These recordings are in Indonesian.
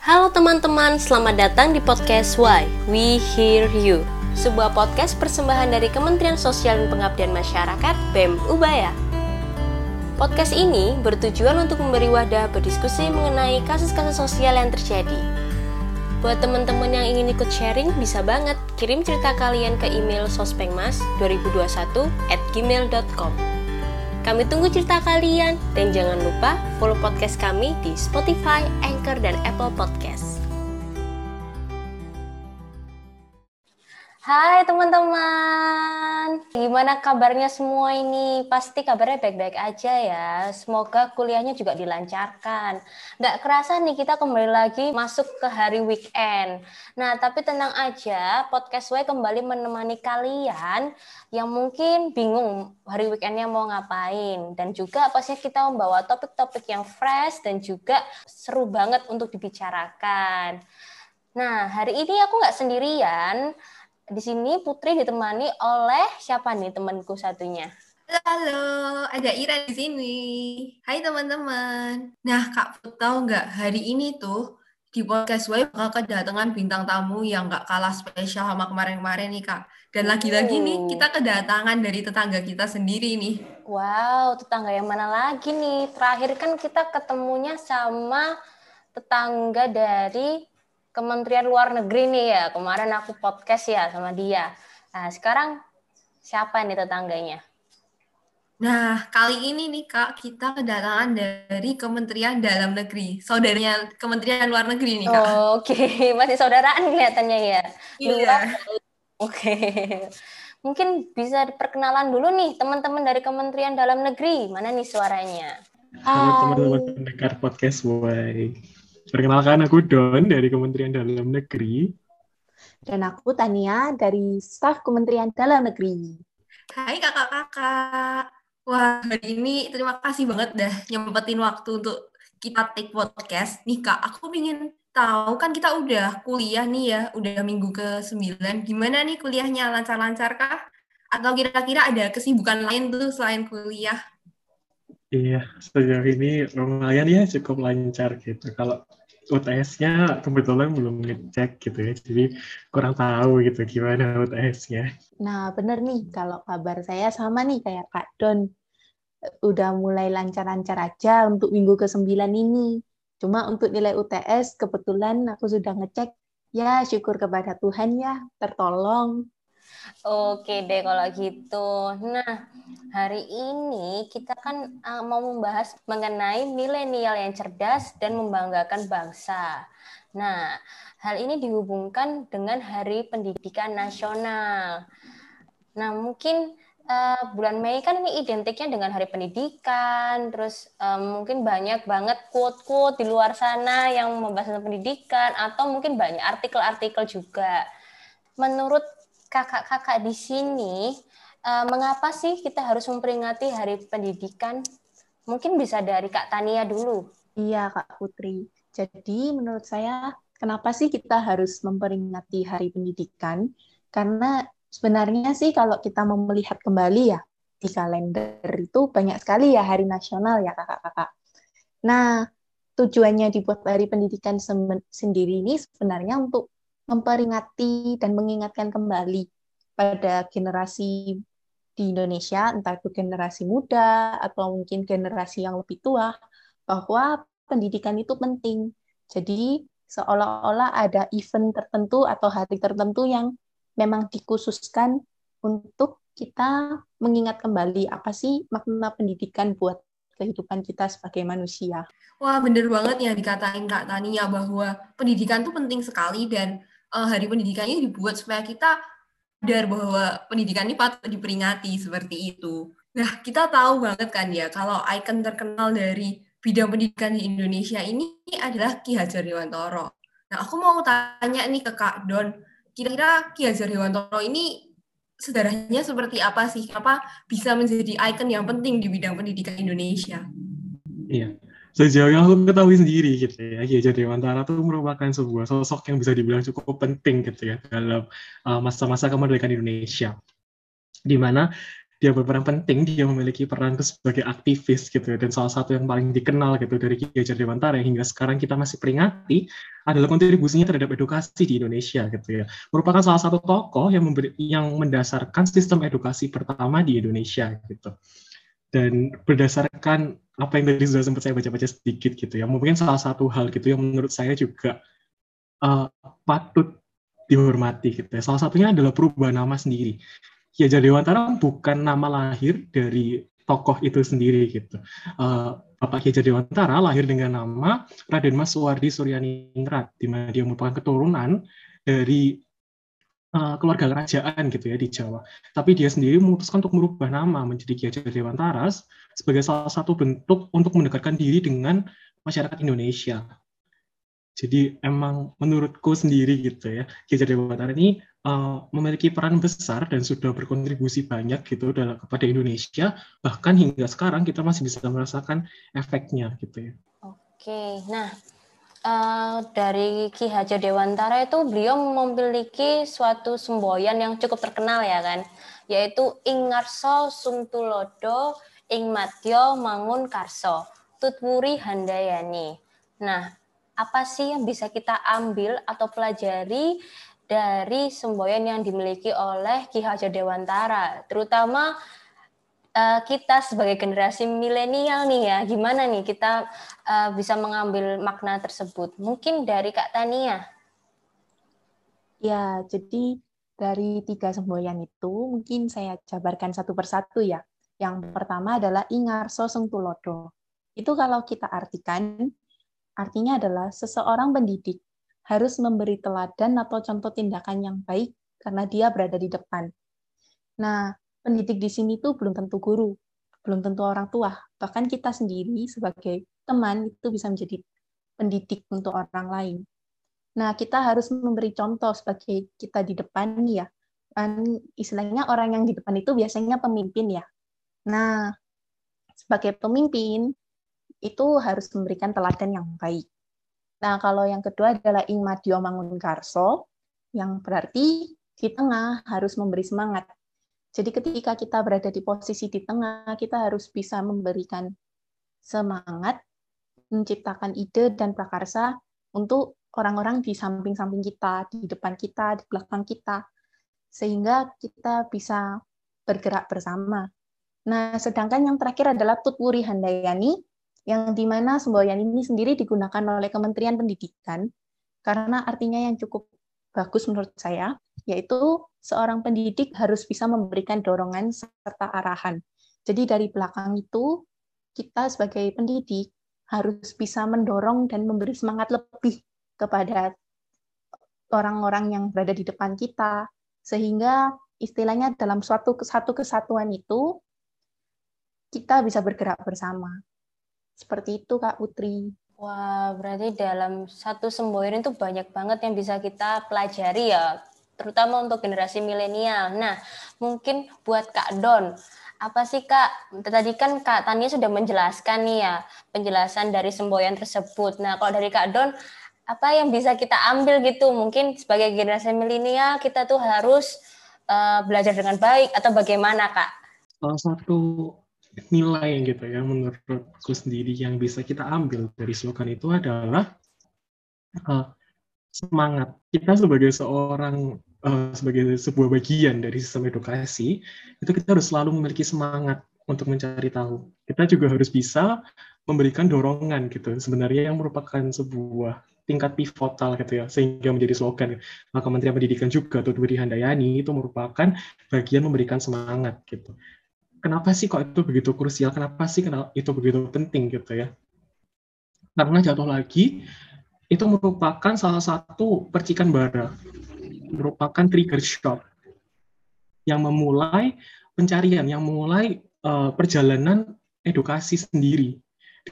Halo teman-teman, selamat datang di podcast Why We Hear You Sebuah podcast persembahan dari Kementerian Sosial dan Pengabdian Masyarakat BEM Ubaya. Podcast ini bertujuan untuk memberi wadah berdiskusi mengenai kasus-kasus sosial yang terjadi. Buat teman-teman yang ingin ikut sharing, bisa banget kirim cerita kalian ke email sospengmas2021 at gmail.com kami tunggu cerita kalian dan jangan lupa follow podcast kami di Spotify, Anchor, dan Apple Podcast. Hai teman-teman, gimana kabarnya semua ini? Pasti kabarnya baik-baik aja ya. Semoga kuliahnya juga dilancarkan. Nggak kerasa nih kita kembali lagi masuk ke hari weekend. Nah, tapi tenang aja, Podcast Way kembali menemani kalian yang mungkin bingung hari weekendnya mau ngapain. Dan juga pastinya kita membawa topik-topik yang fresh dan juga seru banget untuk dibicarakan. Nah, hari ini aku nggak sendirian di sini Putri ditemani oleh siapa nih temanku satunya? Halo, ada Ira di sini. Hai teman-teman. Nah, Kak Put tahu nggak hari ini tuh di podcast Web bakal kedatangan bintang tamu yang nggak kalah spesial sama kemarin-kemarin nih Kak. Dan lagi-lagi nih kita kedatangan dari tetangga kita sendiri nih. Wow, tetangga yang mana lagi nih? Terakhir kan kita ketemunya sama tetangga dari Kementerian Luar Negeri nih ya. Kemarin aku podcast ya sama dia. Nah, sekarang siapa nih tetangganya? Nah, kali ini nih Kak, kita kedatangan dari Kementerian Dalam Negeri. Saudaranya Kementerian Luar Negeri nih Kak. Oh, Oke, okay. masih saudaraan kelihatannya ya. Iya. Oke. Okay. Mungkin bisa diperkenalan dulu nih teman-teman dari Kementerian Dalam Negeri. Mana nih suaranya? Halo teman-teman pendengar podcast Why. Perkenalkan aku Don dari Kementerian Dalam Negeri. Dan aku Tania dari staf Kementerian Dalam Negeri. Hai kakak-kakak. Wah, hari ini terima kasih banget dah nyempetin waktu untuk kita take podcast. Nih kak, aku ingin tahu kan kita udah kuliah nih ya, udah minggu ke-9. Gimana nih kuliahnya? Lancar-lancar kah? Atau kira-kira ada kesibukan lain tuh selain kuliah? Iya, sejauh ini lumayan ya cukup lancar gitu. Kalau UTS-nya kebetulan belum ngecek gitu ya, jadi kurang tahu gitu gimana UTS-nya. Nah, bener nih, kalau kabar saya sama nih kayak Kak Don. Udah mulai lancar-lancar aja untuk minggu ke-9 ini. Cuma untuk nilai UTS, kebetulan aku sudah ngecek. Ya, syukur kepada Tuhan ya, tertolong. Oke deh kalau gitu. Nah, hari ini kita kan uh, mau membahas mengenai milenial yang cerdas dan membanggakan bangsa. Nah, hal ini dihubungkan dengan Hari Pendidikan Nasional. Nah, mungkin uh, bulan Mei kan ini identiknya dengan Hari Pendidikan, terus um, mungkin banyak banget quote-quote di luar sana yang membahas tentang pendidikan, atau mungkin banyak artikel-artikel juga. Menurut kakak-kakak di sini, uh, mengapa sih kita harus memperingati Hari Pendidikan? Mungkin bisa dari Kak Tania dulu. Iya, Kak Putri. Jadi menurut saya, kenapa sih kita harus memperingati Hari Pendidikan? Karena sebenarnya sih kalau kita mau melihat kembali ya, di kalender itu banyak sekali ya hari nasional ya kakak-kakak. Nah, tujuannya dibuat Hari Pendidikan sendiri ini sebenarnya untuk memperingati dan mengingatkan kembali pada generasi di Indonesia, entah itu generasi muda atau mungkin generasi yang lebih tua, bahwa pendidikan itu penting. Jadi seolah-olah ada event tertentu atau hari tertentu yang memang dikhususkan untuk kita mengingat kembali apa sih makna pendidikan buat kehidupan kita sebagai manusia. Wah, bener banget ya dikatain Kak Tania bahwa pendidikan itu penting sekali dan uh, hari pendidikan ini dibuat supaya kita sadar bahwa pendidikan ini patut diperingati seperti itu. Nah, kita tahu banget kan ya kalau ikon terkenal dari bidang pendidikan di Indonesia ini adalah Ki Hajar Dewantoro. Nah, aku mau tanya nih ke Kak Don, kira-kira Ki Hajar Dewantoro ini sejarahnya seperti apa sih? Apa bisa menjadi ikon yang penting di bidang pendidikan Indonesia? Iya, sejauh yang aku ketahui sendiri gitu ya, Ki Hajar Dewantara itu merupakan sebuah sosok yang bisa dibilang cukup penting gitu ya dalam masa masa-masa kemerdekaan Indonesia. Di mana dia berperan penting, dia memiliki peran sebagai aktivis gitu dan salah satu yang paling dikenal gitu dari Ki Hajar Dewantara yang hingga sekarang kita masih peringati adalah kontribusinya terhadap edukasi di Indonesia gitu ya. Merupakan salah satu tokoh yang memberi, yang mendasarkan sistem edukasi pertama di Indonesia gitu. Dan berdasarkan apa yang tadi sudah sempat saya baca-baca sedikit gitu ya, mungkin salah satu hal gitu yang menurut saya juga uh, patut dihormati gitu ya. Salah satunya adalah perubahan nama sendiri. Ki Hajar Dewantara bukan nama lahir dari tokoh itu sendiri gitu. Uh, Bapak Ki Hajar Dewantara lahir dengan nama Raden Mas Suwardi Suryaningrat, di mana dia merupakan keturunan dari uh, keluarga kerajaan gitu ya di Jawa. Tapi dia sendiri memutuskan untuk merubah nama menjadi Ki Hajar Dewantara sebagai salah satu bentuk untuk mendekatkan diri dengan masyarakat Indonesia. Jadi emang menurutku sendiri gitu ya, Ki Hajar Dewantara ini uh, memiliki peran besar dan sudah berkontribusi banyak gitu dalam kepada Indonesia bahkan hingga sekarang kita masih bisa merasakan efeknya gitu ya. Oke, nah uh, dari Ki Hajar Dewantara itu beliau memiliki suatu semboyan yang cukup terkenal ya kan, yaitu Ingarso Sungtulodo Ing Matyo Mangun Karso Tutwuri Handayani. Nah, apa sih yang bisa kita ambil atau pelajari dari semboyan yang dimiliki oleh Ki Hajar Dewantara, terutama uh, kita sebagai generasi milenial nih ya, gimana nih kita uh, bisa mengambil makna tersebut? Mungkin dari Kak Tania. Ya, jadi dari tiga semboyan itu mungkin saya jabarkan satu persatu ya. Yang pertama adalah Ingarso Sengtulodo. Itu kalau kita artikan, artinya adalah seseorang pendidik harus memberi teladan atau contoh tindakan yang baik karena dia berada di depan. Nah, pendidik di sini tuh belum tentu guru, belum tentu orang tua, bahkan kita sendiri sebagai teman itu bisa menjadi pendidik untuk orang lain. Nah, kita harus memberi contoh sebagai kita di depan ya. Dan istilahnya orang yang di depan itu biasanya pemimpin ya. Nah, sebagai pemimpin itu harus memberikan teladan yang baik. Nah, kalau yang kedua adalah ing madyo yang berarti di tengah harus memberi semangat. Jadi ketika kita berada di posisi di tengah, kita harus bisa memberikan semangat, menciptakan ide dan prakarsa untuk orang-orang di samping-samping kita, di depan kita, di belakang kita, sehingga kita bisa bergerak bersama. Nah, sedangkan yang terakhir adalah Tutwuri Handayani, yang di mana semboyan ini sendiri digunakan oleh Kementerian Pendidikan karena artinya yang cukup bagus menurut saya, yaitu seorang pendidik harus bisa memberikan dorongan serta arahan. Jadi dari belakang itu, kita sebagai pendidik harus bisa mendorong dan memberi semangat lebih kepada orang-orang yang berada di depan kita, sehingga istilahnya dalam suatu satu kesatuan itu, kita bisa bergerak bersama. Seperti itu Kak Putri. Wah, berarti dalam satu semboyan itu banyak banget yang bisa kita pelajari ya, terutama untuk generasi milenial. Nah, mungkin buat Kak Don, apa sih Kak? Tadi kan Kak Tania sudah menjelaskan nih ya, penjelasan dari semboyan tersebut. Nah, kalau dari Kak Don, apa yang bisa kita ambil gitu? Mungkin sebagai generasi milenial kita tuh harus uh, belajar dengan baik atau bagaimana Kak? Salah satu nilai gitu ya menurutku sendiri yang bisa kita ambil dari slogan itu adalah uh, semangat. Kita sebagai seorang uh, sebagai sebuah bagian dari sistem edukasi itu kita harus selalu memiliki semangat untuk mencari tahu. Kita juga harus bisa memberikan dorongan gitu. Sebenarnya yang merupakan sebuah tingkat pivotal gitu ya sehingga menjadi slogan. Maka Kementerian Pendidikan juga tuh Dwi Handayani itu merupakan bagian memberikan semangat gitu kenapa sih kok itu begitu krusial? Kenapa sih kenapa itu begitu penting gitu ya? Karena jatuh lagi itu merupakan salah satu percikan bara, merupakan trigger shock yang memulai pencarian, yang memulai uh, perjalanan edukasi sendiri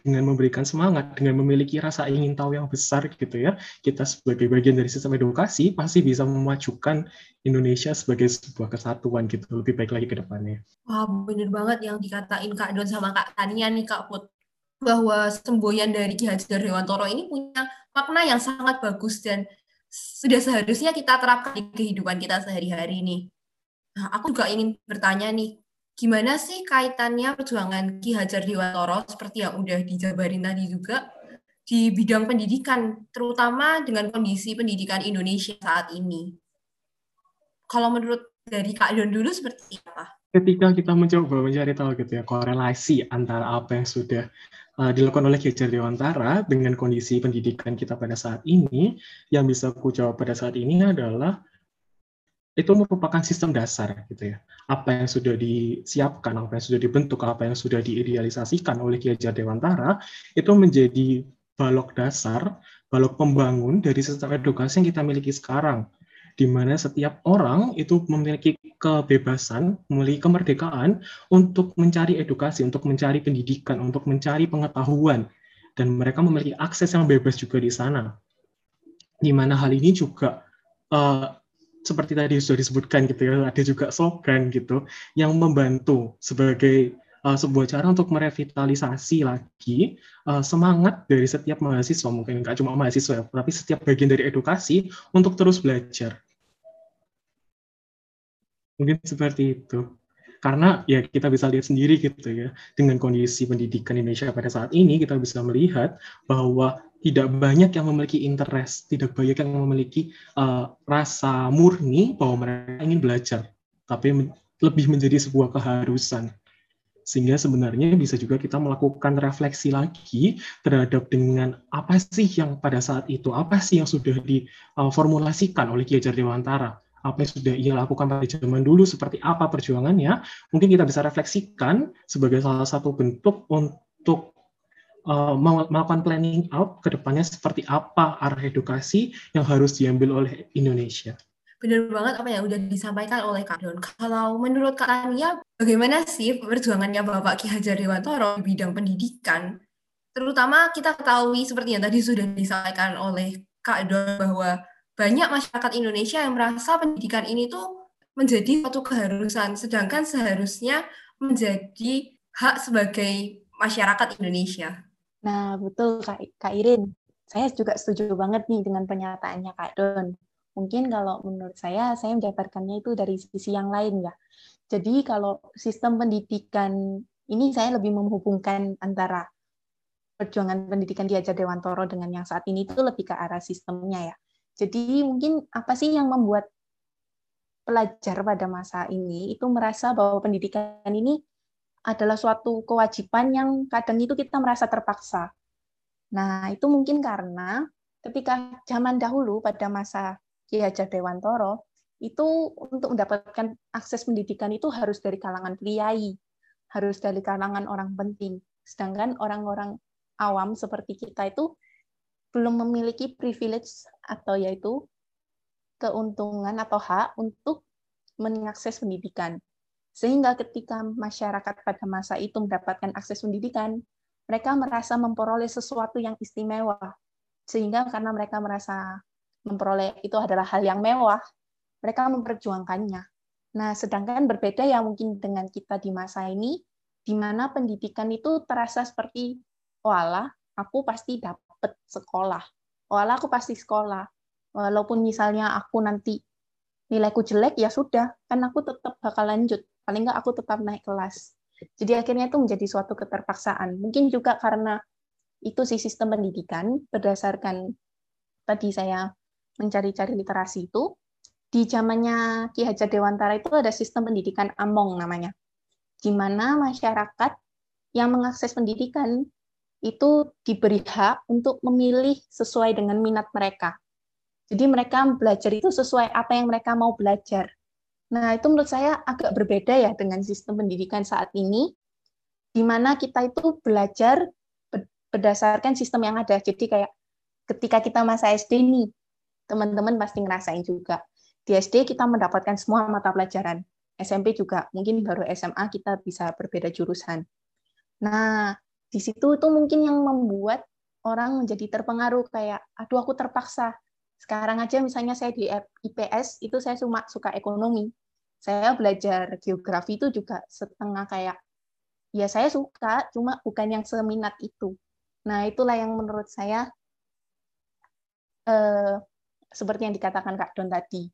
dengan memberikan semangat, dengan memiliki rasa ingin tahu yang besar gitu ya, kita sebagai bagian dari sistem edukasi pasti bisa memajukan Indonesia sebagai sebuah kesatuan gitu, lebih baik lagi ke depannya. Wah, bener banget yang dikatain Kak Don sama Kak Tania nih Kak Put, bahwa semboyan dari Ki Hajar Dewantoro ini punya makna yang sangat bagus dan sudah seharusnya kita terapkan di kehidupan kita sehari-hari nih. Nah, aku juga ingin bertanya nih, gimana sih kaitannya perjuangan Ki Hajar Dewantoro seperti yang udah dijabarin tadi juga di bidang pendidikan, terutama dengan kondisi pendidikan Indonesia saat ini. Kalau menurut dari Kak Don dulu seperti apa? Ketika kita mencoba mencari tahu gitu ya korelasi antara apa yang sudah uh, dilakukan oleh Ki Hajar Dewantara dengan kondisi pendidikan kita pada saat ini, yang bisa aku jawab pada saat ini adalah itu merupakan sistem dasar gitu ya. Apa yang sudah disiapkan, apa yang sudah dibentuk, apa yang sudah diidealisasikan oleh Ki Hajar Dewantara itu menjadi balok dasar, balok pembangun dari sistem edukasi yang kita miliki sekarang, di mana setiap orang itu memiliki kebebasan, memiliki kemerdekaan untuk mencari edukasi, untuk mencari pendidikan, untuk mencari pengetahuan, dan mereka memiliki akses yang bebas juga di sana. Di mana hal ini juga uh, seperti tadi sudah disebutkan gitu ya, ada juga slogan gitu yang membantu sebagai uh, sebuah cara untuk merevitalisasi lagi uh, semangat dari setiap mahasiswa, mungkin nggak cuma mahasiswa, tapi setiap bagian dari edukasi untuk terus belajar. Mungkin seperti itu. Karena ya kita bisa lihat sendiri gitu ya, dengan kondisi pendidikan Indonesia pada saat ini, kita bisa melihat bahwa tidak banyak yang memiliki interest, tidak banyak yang memiliki uh, rasa murni bahwa mereka ingin belajar, tapi lebih menjadi sebuah keharusan. Sehingga sebenarnya bisa juga kita melakukan refleksi lagi terhadap dengan apa sih yang pada saat itu, apa sih yang sudah diformulasikan oleh Ki Hajar Dewantara, apa yang sudah ia lakukan pada zaman dulu, seperti apa perjuangannya, mungkin kita bisa refleksikan sebagai salah satu bentuk untuk uh, melakukan planning out ke depannya seperti apa arah edukasi yang harus diambil oleh Indonesia benar banget apa yang udah disampaikan oleh Kak Don. Kalau menurut Kak Tania, bagaimana sih perjuangannya Bapak Ki Hajar Dewantoro di bidang pendidikan? Terutama kita ketahui seperti yang tadi sudah disampaikan oleh Kak Don bahwa banyak masyarakat Indonesia yang merasa pendidikan ini tuh menjadi suatu keharusan, sedangkan seharusnya menjadi hak sebagai masyarakat Indonesia. Nah, betul Kak, Kak Irin. Saya juga setuju banget nih dengan pernyataannya Kak Don Mungkin kalau menurut saya, saya menjabarkannya itu dari sisi yang lain ya. Jadi kalau sistem pendidikan ini saya lebih menghubungkan antara perjuangan pendidikan di Ajar Dewantoro dengan yang saat ini itu lebih ke arah sistemnya ya. Jadi mungkin apa sih yang membuat pelajar pada masa ini itu merasa bahwa pendidikan ini adalah suatu kewajiban yang kadang itu kita merasa terpaksa. Nah, itu mungkin karena ketika zaman dahulu pada masa Ki Hajar Dewantoro, itu untuk mendapatkan akses pendidikan itu harus dari kalangan priai, harus dari kalangan orang penting. Sedangkan orang-orang awam seperti kita itu belum memiliki privilege atau yaitu keuntungan atau hak untuk mengakses pendidikan. Sehingga ketika masyarakat pada masa itu mendapatkan akses pendidikan, mereka merasa memperoleh sesuatu yang istimewa. Sehingga karena mereka merasa memperoleh itu adalah hal yang mewah, mereka memperjuangkannya. Nah, sedangkan berbeda ya mungkin dengan kita di masa ini, di mana pendidikan itu terasa seperti, walah, aku pasti dapat sekolah. Walah, aku pasti sekolah. Walaupun misalnya aku nanti nilaiku jelek, ya sudah, kan aku tetap bakal lanjut. Paling nggak aku tetap naik kelas. Jadi akhirnya itu menjadi suatu keterpaksaan. Mungkin juga karena itu sih sistem pendidikan berdasarkan tadi saya mencari-cari literasi itu, di zamannya Ki Hajar Dewantara itu ada sistem pendidikan Among namanya, di mana masyarakat yang mengakses pendidikan itu diberi hak untuk memilih sesuai dengan minat mereka. Jadi mereka belajar itu sesuai apa yang mereka mau belajar. Nah, itu menurut saya agak berbeda ya dengan sistem pendidikan saat ini, di mana kita itu belajar berdasarkan sistem yang ada. Jadi kayak ketika kita masa SD nih, teman-teman pasti ngerasain juga. Di SD kita mendapatkan semua mata pelajaran. SMP juga, mungkin baru SMA kita bisa berbeda jurusan. Nah, di situ itu mungkin yang membuat orang menjadi terpengaruh kayak, aduh aku terpaksa. Sekarang aja misalnya saya di IPS, itu saya cuma suka ekonomi. Saya belajar geografi itu juga setengah kayak, ya saya suka, cuma bukan yang seminat itu. Nah, itulah yang menurut saya eh, seperti yang dikatakan Kak Don tadi,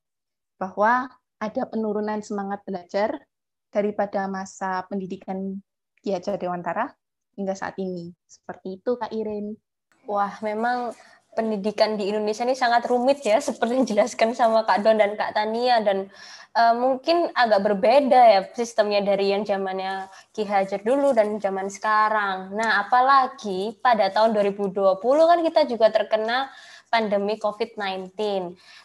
bahwa ada penurunan semangat belajar daripada masa pendidikan Ki Hajar Dewantara hingga saat ini. Seperti itu Kak Irin. Wah, memang pendidikan di Indonesia ini sangat rumit ya, seperti yang dijelaskan sama Kak Don dan Kak Tania dan uh, mungkin agak berbeda ya sistemnya dari yang zamannya Ki Hajar dulu dan zaman sekarang. Nah, apalagi pada tahun 2020 kan kita juga terkena pandemi COVID-19.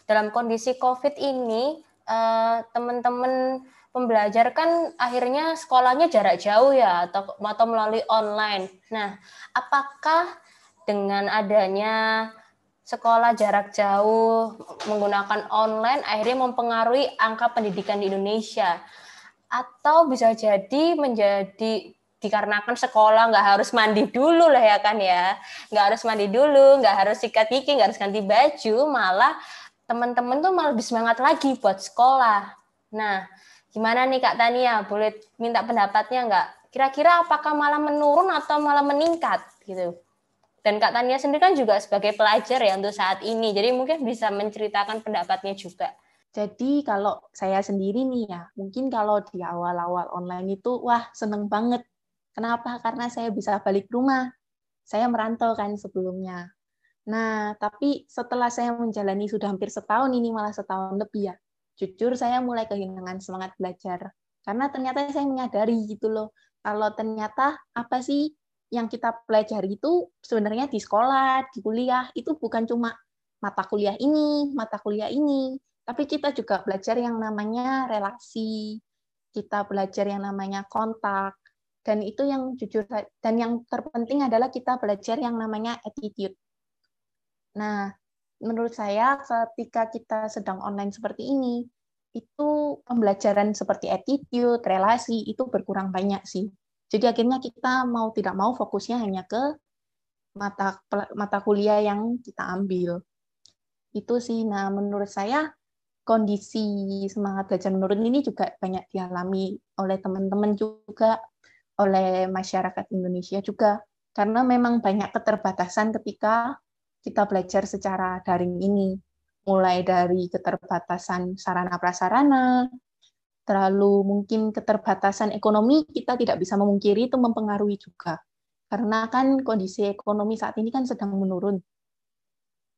Dalam kondisi COVID ini, uh, teman-teman pembelajar kan akhirnya sekolahnya jarak jauh ya atau atau melalui online. Nah, apakah dengan adanya sekolah jarak jauh menggunakan online akhirnya mempengaruhi angka pendidikan di Indonesia. Atau bisa jadi menjadi dikarenakan sekolah nggak harus mandi dulu lah ya kan ya. Nggak harus mandi dulu nggak harus sikat gigi nggak harus ganti baju malah teman-teman tuh malah lebih semangat lagi buat sekolah. Nah gimana nih kak Tania? Boleh minta pendapatnya nggak? Kira-kira apakah malah menurun atau malah meningkat gitu dan Kak Tania sendiri kan juga sebagai pelajar ya untuk saat ini, jadi mungkin bisa menceritakan pendapatnya juga. Jadi kalau saya sendiri nih ya, mungkin kalau di awal-awal online itu, wah seneng banget. Kenapa? Karena saya bisa balik rumah. Saya merantau kan sebelumnya. Nah, tapi setelah saya menjalani sudah hampir setahun ini, malah setahun lebih ya, jujur saya mulai kehilangan semangat belajar. Karena ternyata saya menyadari gitu loh, kalau ternyata apa sih yang kita pelajari itu sebenarnya di sekolah, di kuliah, itu bukan cuma mata kuliah ini, mata kuliah ini, tapi kita juga belajar yang namanya relasi, kita belajar yang namanya kontak, dan itu yang jujur dan yang terpenting adalah kita belajar yang namanya attitude. Nah, menurut saya ketika kita sedang online seperti ini, itu pembelajaran seperti attitude, relasi itu berkurang banyak sih. Jadi akhirnya kita mau tidak mau fokusnya hanya ke mata mata kuliah yang kita ambil. Itu sih. Nah, menurut saya kondisi semangat belajar menurun ini juga banyak dialami oleh teman-teman juga, oleh masyarakat Indonesia juga. Karena memang banyak keterbatasan ketika kita belajar secara daring ini. Mulai dari keterbatasan sarana prasarana, terlalu mungkin keterbatasan ekonomi kita tidak bisa memungkiri itu mempengaruhi juga. Karena kan kondisi ekonomi saat ini kan sedang menurun.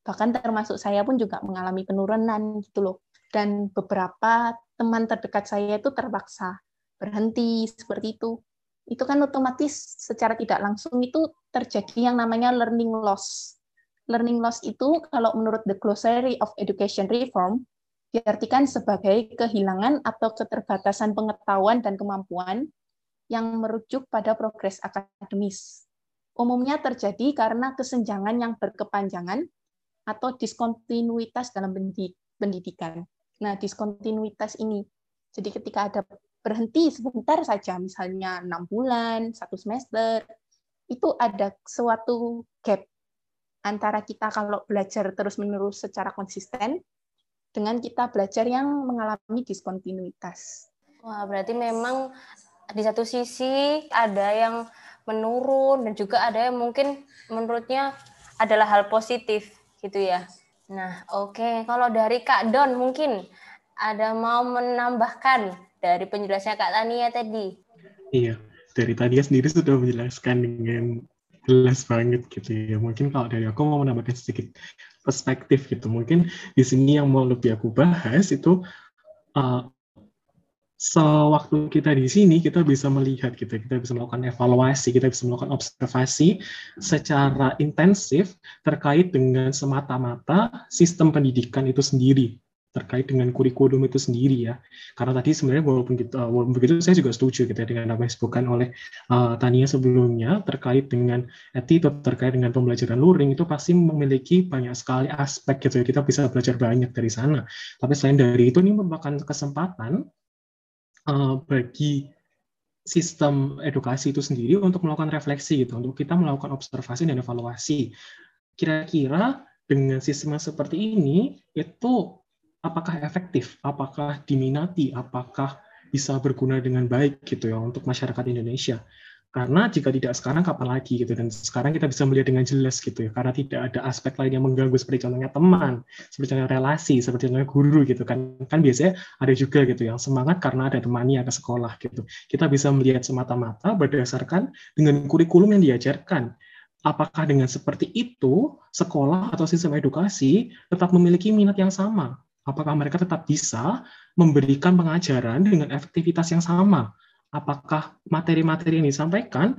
Bahkan termasuk saya pun juga mengalami penurunan gitu loh. Dan beberapa teman terdekat saya itu terpaksa berhenti seperti itu. Itu kan otomatis secara tidak langsung itu terjadi yang namanya learning loss. Learning loss itu kalau menurut the glossary of education reform diartikan sebagai kehilangan atau keterbatasan pengetahuan dan kemampuan yang merujuk pada progres akademis. Umumnya terjadi karena kesenjangan yang berkepanjangan atau diskontinuitas dalam pendidikan. Nah, diskontinuitas ini, jadi ketika ada berhenti sebentar saja, misalnya enam bulan, satu semester, itu ada suatu gap antara kita kalau belajar terus-menerus secara konsisten dengan kita belajar yang mengalami diskontinuitas. Wah, berarti memang di satu sisi ada yang menurun dan juga ada yang mungkin menurutnya adalah hal positif gitu ya. Nah, oke, okay. kalau dari Kak Don mungkin ada mau menambahkan dari penjelasannya Kak Tania tadi. Iya, dari Tania sendiri sudah menjelaskan dengan jelas banget gitu ya. Mungkin kalau dari aku mau menambahkan sedikit perspektif gitu. Mungkin di sini yang mau lebih aku bahas itu uh, sewaktu kita di sini kita bisa melihat gitu, kita bisa melakukan evaluasi, kita bisa melakukan observasi secara intensif terkait dengan semata-mata sistem pendidikan itu sendiri terkait dengan kurikulum itu sendiri ya. Karena tadi sebenarnya walaupun gitu, walaupun begitu saya juga setuju gitu ya dengan apa yang disebutkan oleh uh, Tania sebelumnya terkait dengan attitude terkait dengan pembelajaran luring itu pasti memiliki banyak sekali aspek gitu ya. Kita bisa belajar banyak dari sana. Tapi selain dari itu ini merupakan kesempatan uh, bagi sistem edukasi itu sendiri untuk melakukan refleksi gitu, untuk kita melakukan observasi dan evaluasi. Kira-kira dengan sistem seperti ini itu apakah efektif, apakah diminati, apakah bisa berguna dengan baik gitu ya untuk masyarakat Indonesia. Karena jika tidak sekarang, kapan lagi gitu. Dan sekarang kita bisa melihat dengan jelas gitu ya. Karena tidak ada aspek lain yang mengganggu seperti contohnya teman, seperti contohnya relasi, seperti contohnya guru gitu kan. Kan biasanya ada juga gitu yang semangat karena ada temannya ke sekolah gitu. Kita bisa melihat semata-mata berdasarkan dengan kurikulum yang diajarkan. Apakah dengan seperti itu sekolah atau sistem edukasi tetap memiliki minat yang sama? Apakah mereka tetap bisa memberikan pengajaran dengan efektivitas yang sama? apakah materi-materi yang disampaikan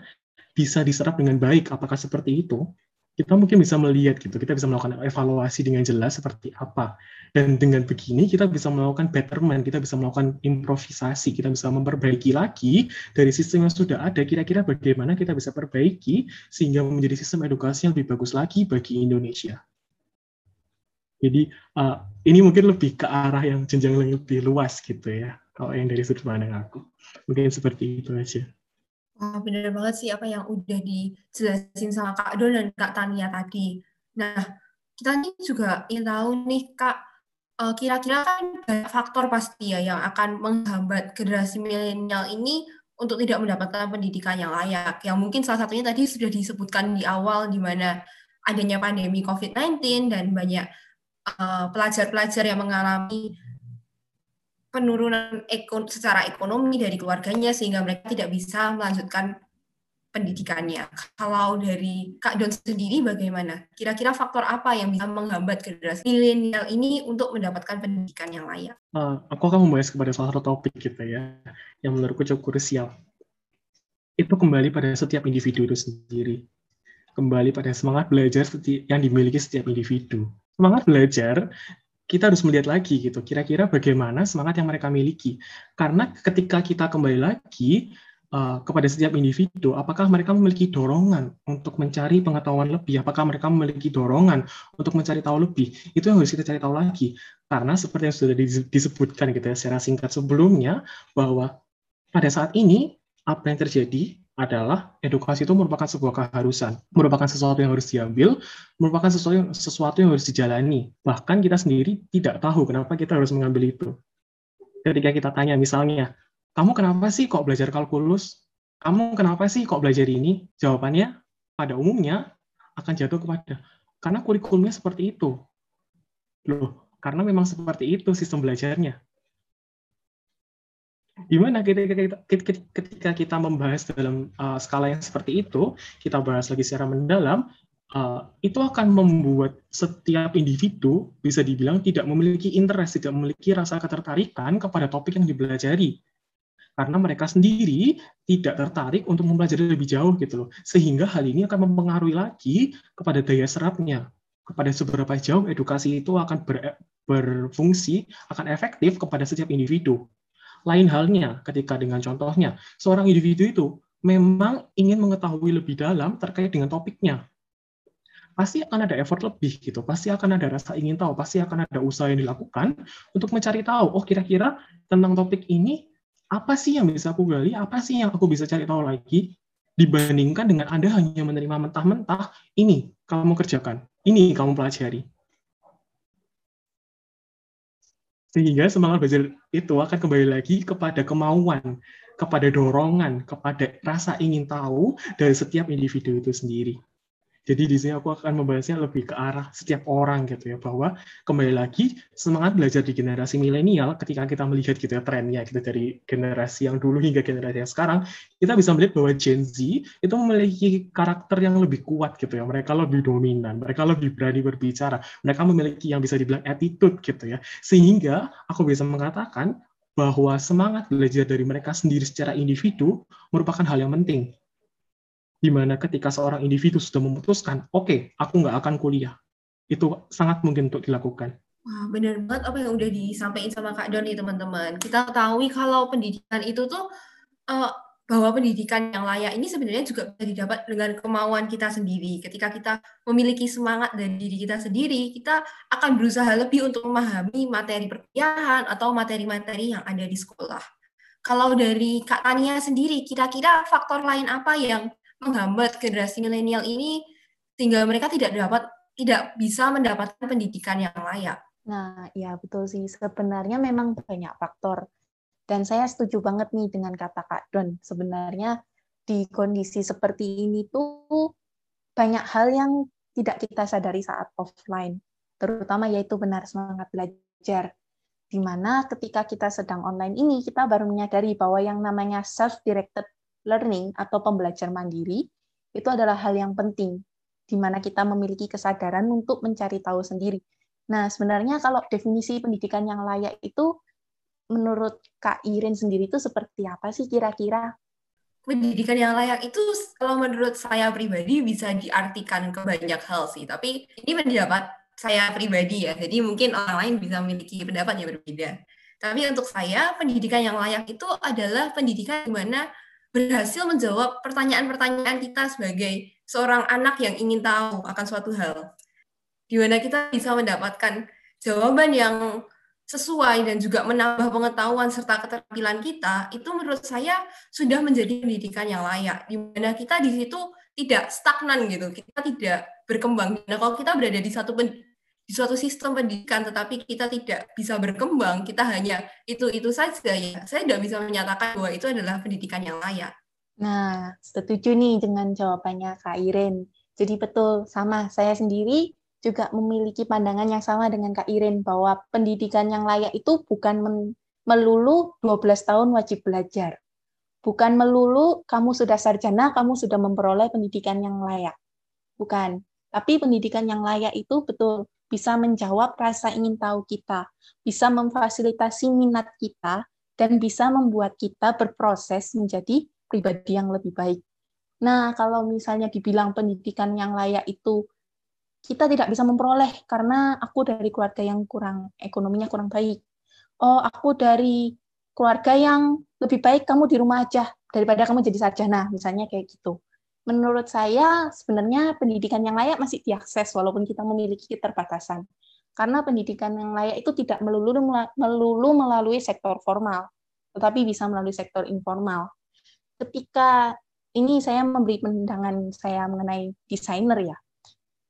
bisa diserap dengan baik, apakah seperti itu? Kita mungkin bisa melihat gitu, kita bisa melakukan evaluasi dengan jelas seperti apa. Dan dengan begini kita bisa melakukan betterment, kita bisa melakukan improvisasi, kita bisa memperbaiki lagi dari sistem yang sudah ada, kira-kira bagaimana kita bisa perbaiki sehingga menjadi sistem edukasi yang lebih bagus lagi bagi Indonesia. Jadi uh, ini mungkin lebih ke arah yang jenjang lebih luas gitu ya kalau yang dari sudut pandang aku mungkin seperti itu aja Wah, benar banget sih apa yang udah dijelasin sama Kak Don dan Kak Tania tadi. Nah, kita nih juga ingin tahu nih Kak, eh, kira-kira kan banyak faktor pasti ya yang akan menghambat generasi milenial ini untuk tidak mendapatkan pendidikan yang layak. Yang mungkin salah satunya tadi sudah disebutkan di awal di mana adanya pandemi COVID-19 dan banyak pelajar-pelajar uh, yang mengalami penurunan ekon secara ekonomi dari keluarganya sehingga mereka tidak bisa melanjutkan pendidikannya. Kalau dari Kak Don sendiri bagaimana? Kira-kira faktor apa yang bisa menghambat generasi milenial ini untuk mendapatkan pendidikan yang layak? Uh, aku akan membahas kepada salah satu topik kita ya, yang menurutku cukup krusial. Itu kembali pada setiap individu itu sendiri. Kembali pada semangat belajar yang dimiliki setiap individu. Semangat belajar kita harus melihat lagi gitu kira-kira bagaimana semangat yang mereka miliki. Karena ketika kita kembali lagi uh, kepada setiap individu apakah mereka memiliki dorongan untuk mencari pengetahuan lebih? Apakah mereka memiliki dorongan untuk mencari tahu lebih? Itu yang harus kita cari tahu lagi. Karena seperti yang sudah disebutkan gitu ya secara singkat sebelumnya bahwa pada saat ini apa yang terjadi adalah edukasi itu merupakan sebuah keharusan, merupakan sesuatu yang harus diambil, merupakan sesuatu yang, sesuatu yang harus dijalani. Bahkan kita sendiri tidak tahu kenapa kita harus mengambil itu. Ketika kita tanya misalnya, kamu kenapa sih kok belajar kalkulus? Kamu kenapa sih kok belajar ini? Jawabannya pada umumnya akan jatuh kepada karena kurikulumnya seperti itu. Loh, karena memang seperti itu sistem belajarnya gimana ketika kita, ketika kita membahas dalam uh, skala yang seperti itu, kita bahas lagi secara mendalam, uh, itu akan membuat setiap individu bisa dibilang tidak memiliki interest, tidak memiliki rasa ketertarikan kepada topik yang dipelajari. Karena mereka sendiri tidak tertarik untuk mempelajari lebih jauh gitu loh. Sehingga hal ini akan mempengaruhi lagi kepada daya serapnya. Kepada seberapa jauh edukasi itu akan ber, berfungsi, akan efektif kepada setiap individu lain halnya ketika dengan contohnya, seorang individu itu memang ingin mengetahui lebih dalam terkait dengan topiknya. Pasti akan ada effort lebih gitu, pasti akan ada rasa ingin tahu, pasti akan ada usaha yang dilakukan untuk mencari tahu, oh kira-kira tentang topik ini apa sih yang bisa aku gali, apa sih yang aku bisa cari tahu lagi, dibandingkan dengan Anda hanya menerima mentah-mentah, ini kamu kerjakan, ini kamu pelajari. Sehingga semangat belajar itu akan kembali lagi kepada kemauan, kepada dorongan, kepada rasa ingin tahu dari setiap individu itu sendiri. Jadi di sini aku akan membahasnya lebih ke arah setiap orang gitu ya bahwa kembali lagi semangat belajar di generasi milenial ketika kita melihat gitu ya trennya gitu dari generasi yang dulu hingga generasi yang sekarang kita bisa melihat bahwa Gen Z itu memiliki karakter yang lebih kuat gitu ya. Mereka lebih dominan mereka lebih berani berbicara mereka memiliki yang bisa dibilang attitude gitu ya. Sehingga aku bisa mengatakan bahwa semangat belajar dari mereka sendiri secara individu merupakan hal yang penting di mana ketika seorang individu sudah memutuskan, oke, okay, aku nggak akan kuliah, itu sangat mungkin untuk dilakukan. Wah, benar banget apa yang udah disampaikan sama Kak Doni, teman-teman. Kita ketahui kalau pendidikan itu tuh, uh, bahwa pendidikan yang layak ini sebenarnya juga bisa didapat dengan kemauan kita sendiri. Ketika kita memiliki semangat dari diri kita sendiri, kita akan berusaha lebih untuk memahami materi perkuliahan atau materi-materi yang ada di sekolah. Kalau dari Kak Tania sendiri, kira-kira faktor lain apa yang menghambat generasi milenial ini sehingga mereka tidak dapat tidak bisa mendapatkan pendidikan yang layak. Nah, ya betul sih. Sebenarnya memang banyak faktor. Dan saya setuju banget nih dengan kata Kak Don. Sebenarnya di kondisi seperti ini tuh banyak hal yang tidak kita sadari saat offline, terutama yaitu benar semangat belajar. Di mana ketika kita sedang online ini, kita baru menyadari bahwa yang namanya self-directed learning atau pembelajar mandiri itu adalah hal yang penting, di mana kita memiliki kesadaran untuk mencari tahu sendiri. Nah, sebenarnya kalau definisi pendidikan yang layak itu menurut Kak Irin sendiri itu seperti apa sih kira-kira? pendidikan yang layak itu kalau menurut saya pribadi bisa diartikan ke banyak hal sih. Tapi ini pendapat saya pribadi ya. Jadi mungkin orang lain bisa memiliki pendapat yang berbeda. Tapi untuk saya pendidikan yang layak itu adalah pendidikan di mana berhasil menjawab pertanyaan-pertanyaan kita sebagai seorang anak yang ingin tahu akan suatu hal. Di mana kita bisa mendapatkan jawaban yang sesuai dan juga menambah pengetahuan serta keterampilan kita, itu menurut saya sudah menjadi pendidikan yang layak, di mana kita di situ tidak stagnan gitu, kita tidak berkembang. Nah, kalau kita berada di satu di suatu sistem pendidikan, tetapi kita tidak bisa berkembang, kita hanya itu-itu saja ya, saya tidak bisa menyatakan bahwa itu adalah pendidikan yang layak. Nah, setuju nih dengan jawabannya Kak Iren. Jadi betul, sama saya sendiri juga memiliki pandangan yang sama dengan Kak Irin bahwa pendidikan yang layak itu bukan melulu 12 tahun wajib belajar. Bukan melulu kamu sudah sarjana, kamu sudah memperoleh pendidikan yang layak. Bukan. Tapi pendidikan yang layak itu betul bisa menjawab rasa ingin tahu kita, bisa memfasilitasi minat kita, dan bisa membuat kita berproses menjadi pribadi yang lebih baik. Nah, kalau misalnya dibilang pendidikan yang layak itu kita tidak bisa memperoleh karena aku dari keluarga yang kurang ekonominya kurang baik. Oh, aku dari keluarga yang lebih baik kamu di rumah aja daripada kamu jadi sarjana, misalnya kayak gitu. Menurut saya sebenarnya pendidikan yang layak masih diakses walaupun kita memiliki keterbatasan. Karena pendidikan yang layak itu tidak melulu melulu melalui sektor formal, tetapi bisa melalui sektor informal. Ketika ini saya memberi pandangan saya mengenai desainer ya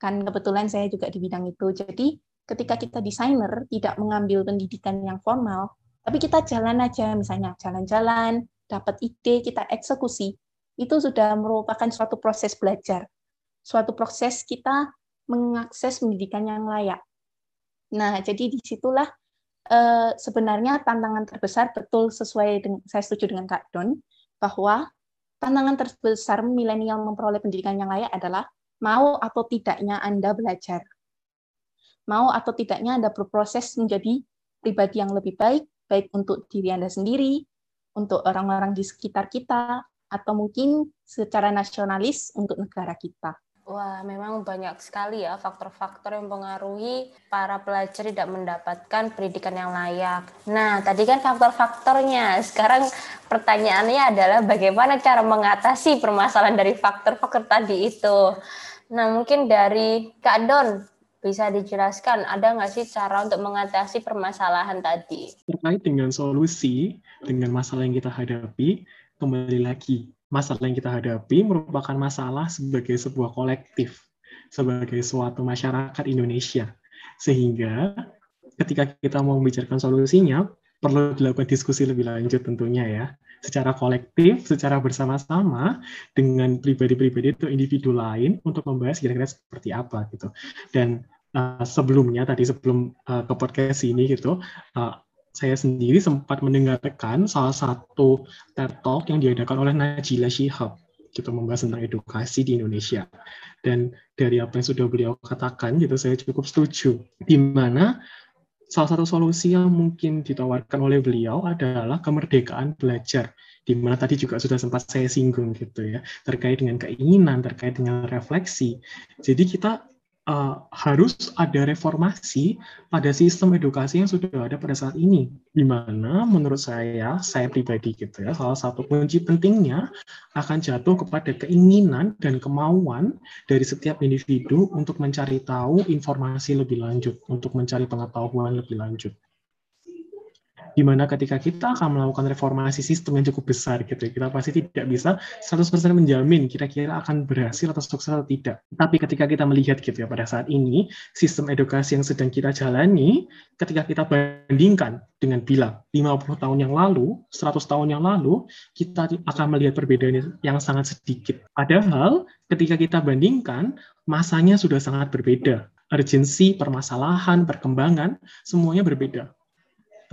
kan kebetulan saya juga di bidang itu. Jadi ketika kita desainer tidak mengambil pendidikan yang formal, tapi kita jalan aja misalnya jalan-jalan, dapat ide, kita eksekusi, itu sudah merupakan suatu proses belajar. Suatu proses kita mengakses pendidikan yang layak. Nah, jadi di situlah eh, sebenarnya tantangan terbesar betul sesuai dengan saya setuju dengan Kak Don bahwa tantangan terbesar milenial memperoleh pendidikan yang layak adalah mau atau tidaknya Anda belajar. Mau atau tidaknya Anda berproses menjadi pribadi yang lebih baik, baik untuk diri Anda sendiri, untuk orang-orang di sekitar kita, atau mungkin secara nasionalis untuk negara kita. Wah, memang banyak sekali ya faktor-faktor yang mempengaruhi para pelajar tidak mendapatkan pendidikan yang layak. Nah, tadi kan faktor-faktornya. Sekarang pertanyaannya adalah bagaimana cara mengatasi permasalahan dari faktor-faktor tadi itu. Nah, mungkin dari Kak Don bisa dijelaskan ada nggak sih cara untuk mengatasi permasalahan tadi? Terkait dengan solusi dengan masalah yang kita hadapi, kembali lagi masalah yang kita hadapi merupakan masalah sebagai sebuah kolektif, sebagai suatu masyarakat Indonesia. Sehingga ketika kita mau membicarakan solusinya, perlu dilakukan diskusi lebih lanjut tentunya ya secara kolektif, secara bersama-sama dengan pribadi-pribadi atau individu lain untuk membahas kira-kira seperti apa gitu. Dan uh, sebelumnya tadi sebelum uh, ke podcast ini gitu, uh, saya sendiri sempat mendengarkan salah satu TED Talk yang diadakan oleh Najila Shihab gitu membahas tentang edukasi di Indonesia. Dan dari apa yang sudah beliau katakan gitu saya cukup setuju di mana salah satu solusi yang mungkin ditawarkan oleh beliau adalah kemerdekaan belajar, di mana tadi juga sudah sempat saya singgung gitu ya, terkait dengan keinginan, terkait dengan refleksi. Jadi kita uh, harus ada reformasi pada sistem edukasi yang sudah ada pada saat ini. Di mana menurut saya, saya pribadi gitu ya, salah satu kunci pentingnya akan jatuh kepada keinginan dan kemauan dari setiap individu untuk mencari tahu informasi lebih lanjut, untuk mencari pengetahuan lebih lanjut. Di mana ketika kita akan melakukan reformasi sistem yang cukup besar gitu, kita pasti tidak bisa 100% menjamin kira-kira akan berhasil atau sukses atau tidak. Tapi ketika kita melihat gitu ya pada saat ini, sistem edukasi yang sedang kita jalani, ketika kita bandingkan dengan bila 50 tahun yang lalu, 100 tahun yang lalu, kita akan melihat perbedaan yang sangat sedikit. Padahal ketika kita bandingkan, masanya sudah sangat berbeda urgensi, permasalahan, perkembangan, semuanya berbeda.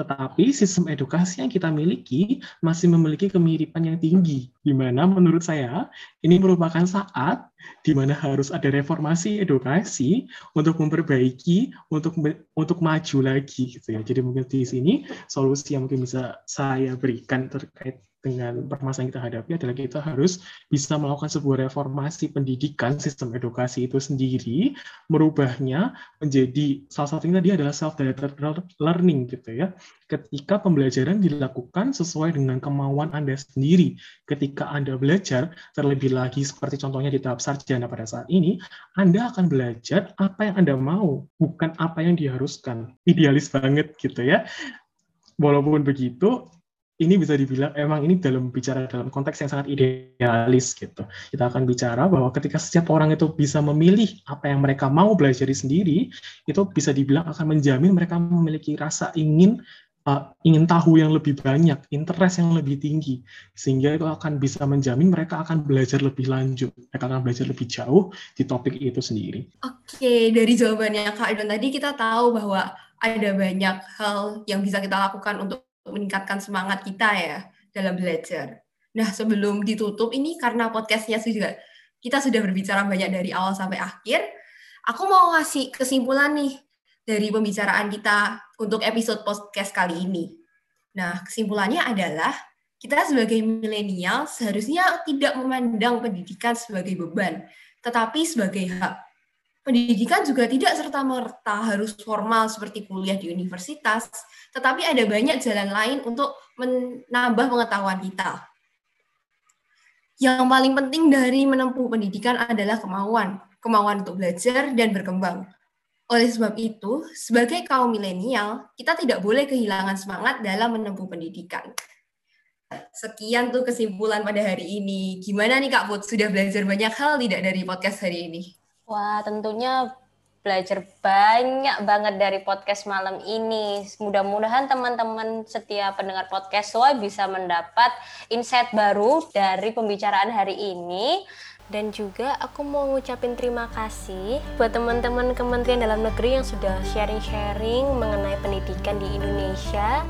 Tetapi sistem edukasi yang kita miliki masih memiliki kemiripan yang tinggi, di mana menurut saya ini merupakan saat di mana harus ada reformasi edukasi untuk memperbaiki, untuk untuk maju lagi gitu ya. Jadi mungkin di sini solusi yang mungkin bisa saya berikan terkait dengan permasalahan kita hadapi adalah kita harus bisa melakukan sebuah reformasi pendidikan sistem edukasi itu sendiri, merubahnya menjadi salah satunya dia adalah self-directed learning gitu ya. Ketika pembelajaran dilakukan sesuai dengan kemauan Anda sendiri. Ketika Anda belajar, terlebih lagi seperti contohnya di tahap sarjana pada saat ini, Anda akan belajar apa yang Anda mau, bukan apa yang diharuskan. Idealis banget gitu ya. Walaupun begitu, ini bisa dibilang emang ini dalam bicara dalam konteks yang sangat idealis gitu. Kita akan bicara bahwa ketika setiap orang itu bisa memilih apa yang mereka mau belajar sendiri, itu bisa dibilang akan menjamin mereka memiliki rasa ingin uh, ingin tahu yang lebih banyak, interest yang lebih tinggi, sehingga itu akan bisa menjamin mereka akan belajar lebih lanjut, mereka akan belajar lebih jauh di topik itu sendiri. Oke, dari jawabannya Kak Idon tadi kita tahu bahwa ada banyak hal yang bisa kita lakukan untuk meningkatkan semangat kita ya dalam belajar. Nah, sebelum ditutup ini karena podcastnya juga kita sudah berbicara banyak dari awal sampai akhir, aku mau ngasih kesimpulan nih dari pembicaraan kita untuk episode podcast kali ini. Nah, kesimpulannya adalah kita sebagai milenial seharusnya tidak memandang pendidikan sebagai beban, tetapi sebagai hak pendidikan juga tidak serta-merta harus formal seperti kuliah di universitas, tetapi ada banyak jalan lain untuk menambah pengetahuan kita. Yang paling penting dari menempuh pendidikan adalah kemauan, kemauan untuk belajar dan berkembang. Oleh sebab itu, sebagai kaum milenial, kita tidak boleh kehilangan semangat dalam menempuh pendidikan. Sekian tuh kesimpulan pada hari ini. Gimana nih Kak Put, sudah belajar banyak hal tidak dari podcast hari ini? Wah, tentunya belajar banyak banget dari podcast malam ini. Mudah-mudahan teman-teman setiap pendengar podcast SOA bisa mendapat insight baru dari pembicaraan hari ini. Dan juga aku mau ngucapin terima kasih buat teman-teman Kementerian Dalam Negeri yang sudah sharing-sharing mengenai pendidikan di Indonesia.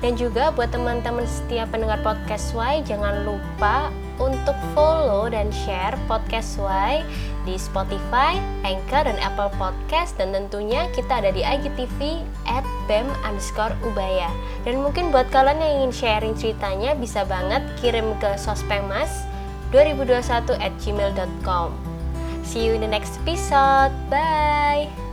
Dan juga buat teman-teman setiap pendengar podcast Y, jangan lupa untuk follow dan share podcast Y di Spotify, Anchor, dan Apple Podcast. Dan tentunya kita ada di IGTV at BEM underscore Ubaya. Dan mungkin buat kalian yang ingin sharing ceritanya bisa banget kirim ke sospemas 2021 at gmail.com See you in the next episode. Bye!